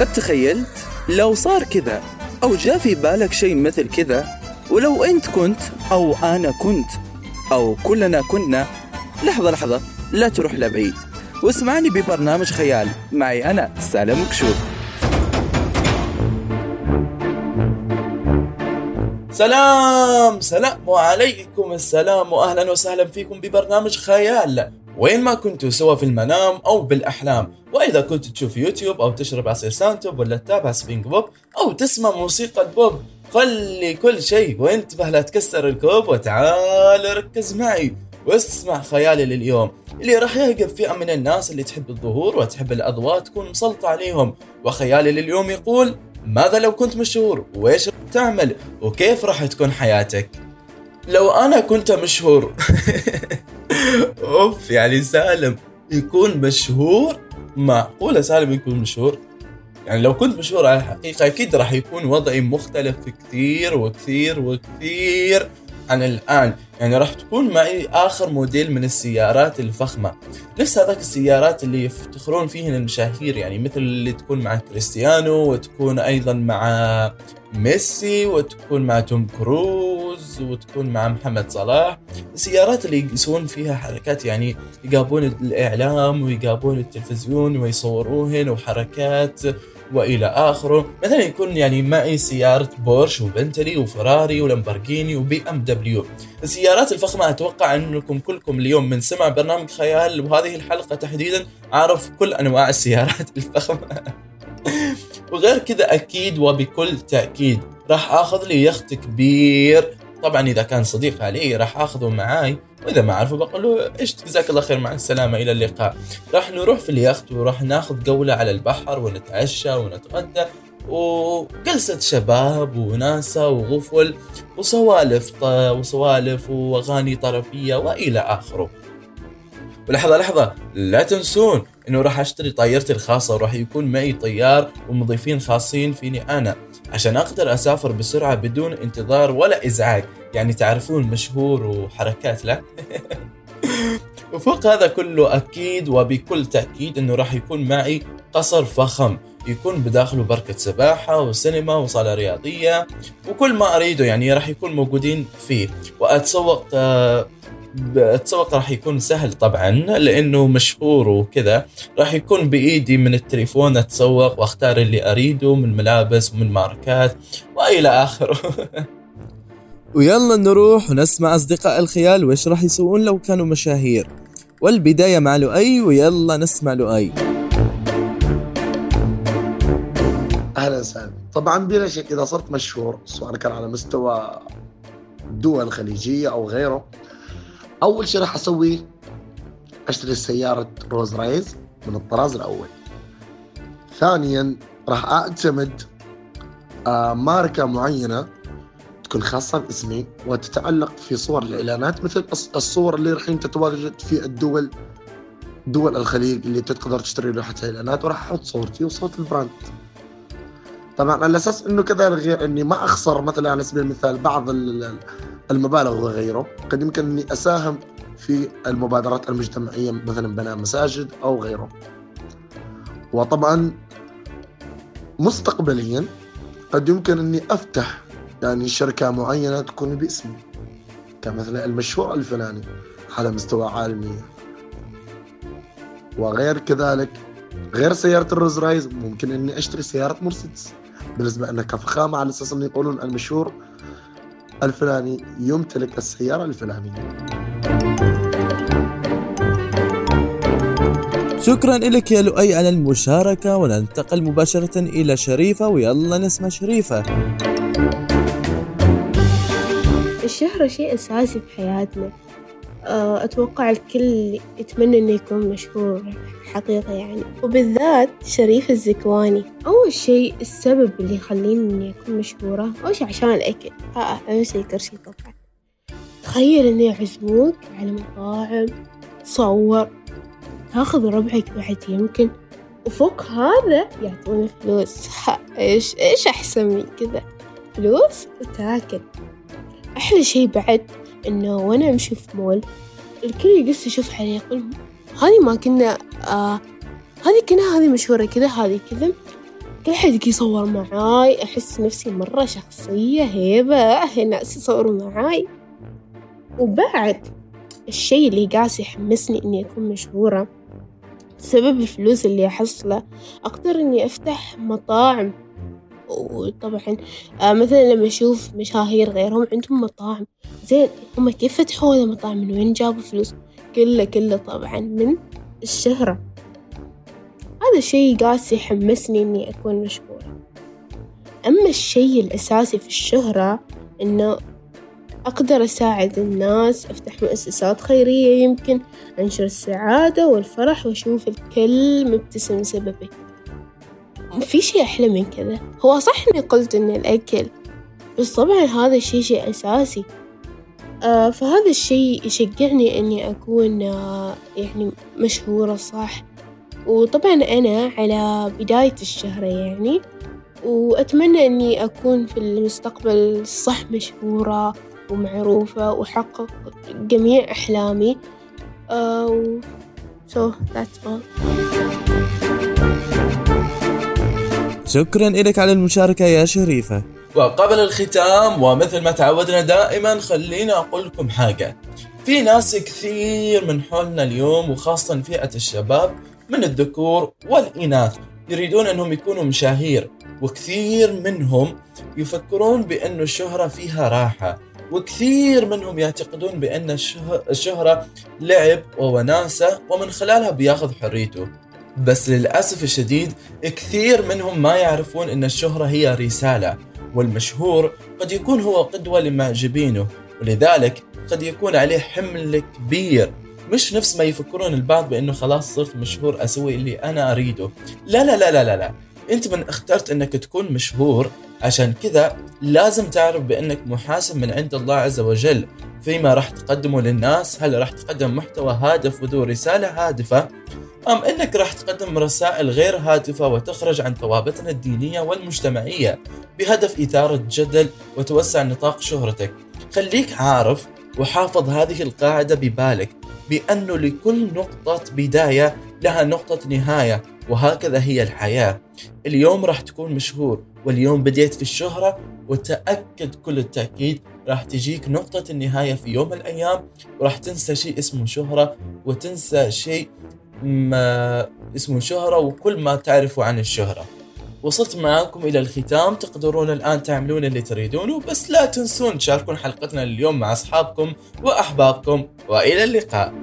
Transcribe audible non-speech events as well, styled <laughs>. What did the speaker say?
قد تخيلت لو صار كذا أو جاء في بالك شيء مثل كذا ولو أنت كنت أو أنا كنت أو كلنا كنا لحظة لحظة لا تروح لبعيد. واسمعني ببرنامج خيال. معي أنا سالم كشوف سلام سلام عليكم السلام واهلا وسهلا فيكم ببرنامج خيال. وين ما كنتوا سوا في المنام أو بالأحلام. وإذا كنت تشوف يوتيوب أو تشرب عصير سانتوب ولا تتابع سبينج بوب أو تسمع موسيقى البوب خلي كل شيء وانتبه لا تكسر الكوب وتعال ركز معي واسمع خيالي لليوم. اللي راح يعجب فئة من الناس اللي تحب الظهور وتحب الأضواء تكون مسلطة عليهم. وخيالي لليوم يقول ماذا لو كنت مشهور؟ وإيش تعمل؟ وكيف راح تكون حياتك؟ لو أنا كنت مشهور. <laughs> أوف يعني سالم يكون مشهور؟ معقولة سالم يكون مشهور؟ يعني لو كنت مشهور على الحقيقة أكيد راح يكون وضعي مختلف كثير وكثير وكثير عن الآن. يعني راح تكون معي آخر موديل من السيارات الفخمة. نفس هذاك السيارات اللي يفتخرون فيهن المشاهير يعني مثل اللي تكون مع كريستيانو وتكون أيضا مع ميسي وتكون مع توم كروز. وتكون مع محمد صلاح. السيارات اللي يسوون فيها حركات يعني يقابلون الإعلام ويقابلون التلفزيون ويصوروهن وحركات وإلى آخره. مثلا يكون يعني معي سيارة بورش وبنتلي وفراري ولامبرجيني وبي إم دبليو. السيارات الفخمة أتوقع أنكم كلكم اليوم من سمع برنامج خيال وهذه الحلقة تحديدا عارف كل أنواع السيارات <laughs> الفخمة. وغير كذا أكيد وبكل تأكيد راح آخذ لي يخت كبير. طبعا إذا كان صديق علي راح آخذه معاي وإذا ما اعرفه بقول له إيش جزاك الله خير مع السلامة إلى اللقاء راح نروح في اليخت وراح ناخذ جولة على البحر ونتعشى ونتغدى وجلسة شباب وناسة وغفل وسوالف وسوالف وأغاني طربية وإلى آخره. ولحظة لحظة لا تنسون إنه راح أشتري طيارتي الخاصة وراح يكون معي طيار ومضيفين خاصين فيني أنا عشان أقدر أسافر بسرعة بدون انتظار ولا إزعاج. يعني تعرفون مشهور وحركات لا؟ <laughs> وفوق هذا كله أكيد وبكل تأكيد إنه راح يكون معي قصر فخم. يكون بداخله بركة سباحة وسينما وصالة رياضية وكل ما أريده يعني راح يكون موجودين فيه. وأتسوق التسوق راح يكون سهل طبعا لأنه مشهور وكذا. راح يكون بإيدي من التليفون أتسوق وأختار اللي أريده من ملابس ومن ماركات وإلى آخره. <laughs> ويلا نروح ونسمع أصدقاء الخيال وإيش راح يسوون لو كانوا مشاهير. والبداية مع لؤي ويلا نسمع لؤي. أهلا وسهلا. طبعا بلا شك إذا صرت مشهور سواء كان على مستوى الدول الخليجية أو غيره أول شيء راح اسويه أشتري سيارة رولز رويس من الطراز الأول. ثانيا راح أعتمد آه، ماركة معينة تكون خاصة باسمي وتتعلق في صور الإعلانات مثل الصور اللي الحين تتواجد في الدول دول الخليج اللي تقدر تشتري لوحة إعلانات وراح أحط صورتي وصوت ال brand. طبعا على أساس إنه كذا غير إني ما أخسر مثلا على سبيل المثال بعض المبالغ وغيره قد يمكن أني أساهم في المبادرات المجتمعية مثلا بناء مساجد أو غيره. وطبعا مستقبليا قد يمكن أني أفتح يعني شركة معينة تكون باسمي كمثلا المشروع الفلاني على مستوى عالمي. وغير كذلك غير سيارة الروز رايز ممكن أني أشتري سيارة مرسيدس. بالنسبة انها كفخامة على أساس أنه يقولون المشهور الفلاني يمتلك السيارة الفلانية. شكرا لك يا لؤي على المشاركة وننتقل مباشرة إلى شريفة ويلا نسمع شريفة. الشهرة شيء أساسي بحياتنا. آه، أتوقع الكل يتمنى إنه يكون مشهور حقيقة يعني. وبالذات شريف الزكواني. أول شيء السبب اللي يخليني إني أكون مشهورة أول شيء عشان الأكل ها أنسى الكرسي طبعا تخيل إنه يعزموك على مطاعم تصور تاخذ ربعك بعد يمكن وفوق هذا يعطونا فلوس. إيش إيش أحسن من كذا؟ فلوس وتاكل. أحلى شي بعد إنه وأنا أمشي في مول الكل يقص يشوف علي يقول هذه ما كنا آه هذه كنا هذه مشهورة كذا هذه كذا. كل حد يصور معاي أحس نفسي مرة شخصية هيبة الناس يصوروا معاي. وبعد الشي اللي قاعد يحمسني إني أكون مشهورة بسبب الفلوس اللي أحصله أقدر إني أفتح مطاعم. وطبعا آه مثلا لما أشوف مشاهير غيرهم عندهم مطاعم. زين هم كيف فتحوا هذا المطاعم من وين جابوا فلوس؟ كله كله طبعا من الشهرة. هذا الشي قاعد يحمسني إني أكون مشهورة. أما الشي الأساسي في الشهرة إنه أقدر أساعد الناس أفتح مؤسسات خيرية يمكن أنشر السعادة والفرح وأشوف الكل مبتسم بسببي في شي أحلى من كذا. هو صح إني قلت إن الأكل بس طبعا هذا الشي شي أساسي. آه فهذا الشي يشجعني إني أكون آه يعني مشهورة صح. وطبعا أنا على بداية الشهرة يعني وأتمنى إني أكون في المستقبل صح مشهورة ومعروفة وأحقق جميع أحلامي. uh, so that's all. شكرا لك على المشاركة يا شريفة. وقبل الختام ومثل ما تعودنا دائما خلينا أقول لكم حاجة. في ناس كثير من حولنا اليوم وخاصة فئة الشباب من الذكور والإناث يريدون أنهم يكونوا مشاهير. وكثير منهم يفكرون بأن الشهرة فيها راحة. وكثير منهم يعتقدون بأن الشهرة لعب ووناسة ومن خلالها بياخذ حريته. بس للأسف الشديد كثير منهم ما يعرفون أن الشهرة هي رسالة والمشهور قد يكون هو قدوة لمعجبينه ولذلك قد يكون عليه حمل كبير. مش نفس ما يفكرون البعض بأنه خلاص صرت مشهور أسوي اللي أنا أريده. لا لا لا لا لا, لا. أنت من اخترت أنك تكون مشهور عشان كذا لازم تعرف بأنك محاسب من عند الله عز وجل. فيما راح تقدمه للناس؟ هل راح تقدم محتوى هادف وذو رسالة هادفة؟ أم أنك راح تقدم رسائل غير هادفة وتخرج عن ثوابتنا الدينية والمجتمعية بهدف إثارة جدل وتوسع نطاق شهرتك؟ خليك عارف وحافظ هذه القاعدة ببالك بأنه لكل نقطة بداية لها نقطة نهاية وهكذا هي الحياة. اليوم راح تكون مشهور واليوم بديت في الشهرة وتأكد كل التأكيد راح تجيك نقطة النهاية في يوم من الأيام وراح تنسى شيء اسمه شهرة وتنسى شيء ما اسمه شهرة وكل ما تعرفه عن الشهرة. وصلت معاكم إلى الختام. تقدرون الآن تعملون اللي تريدونه بس لا تنسون تشاركون حلقتنا اليوم مع أصحابكم وأحبابكم. وإلى اللقاء.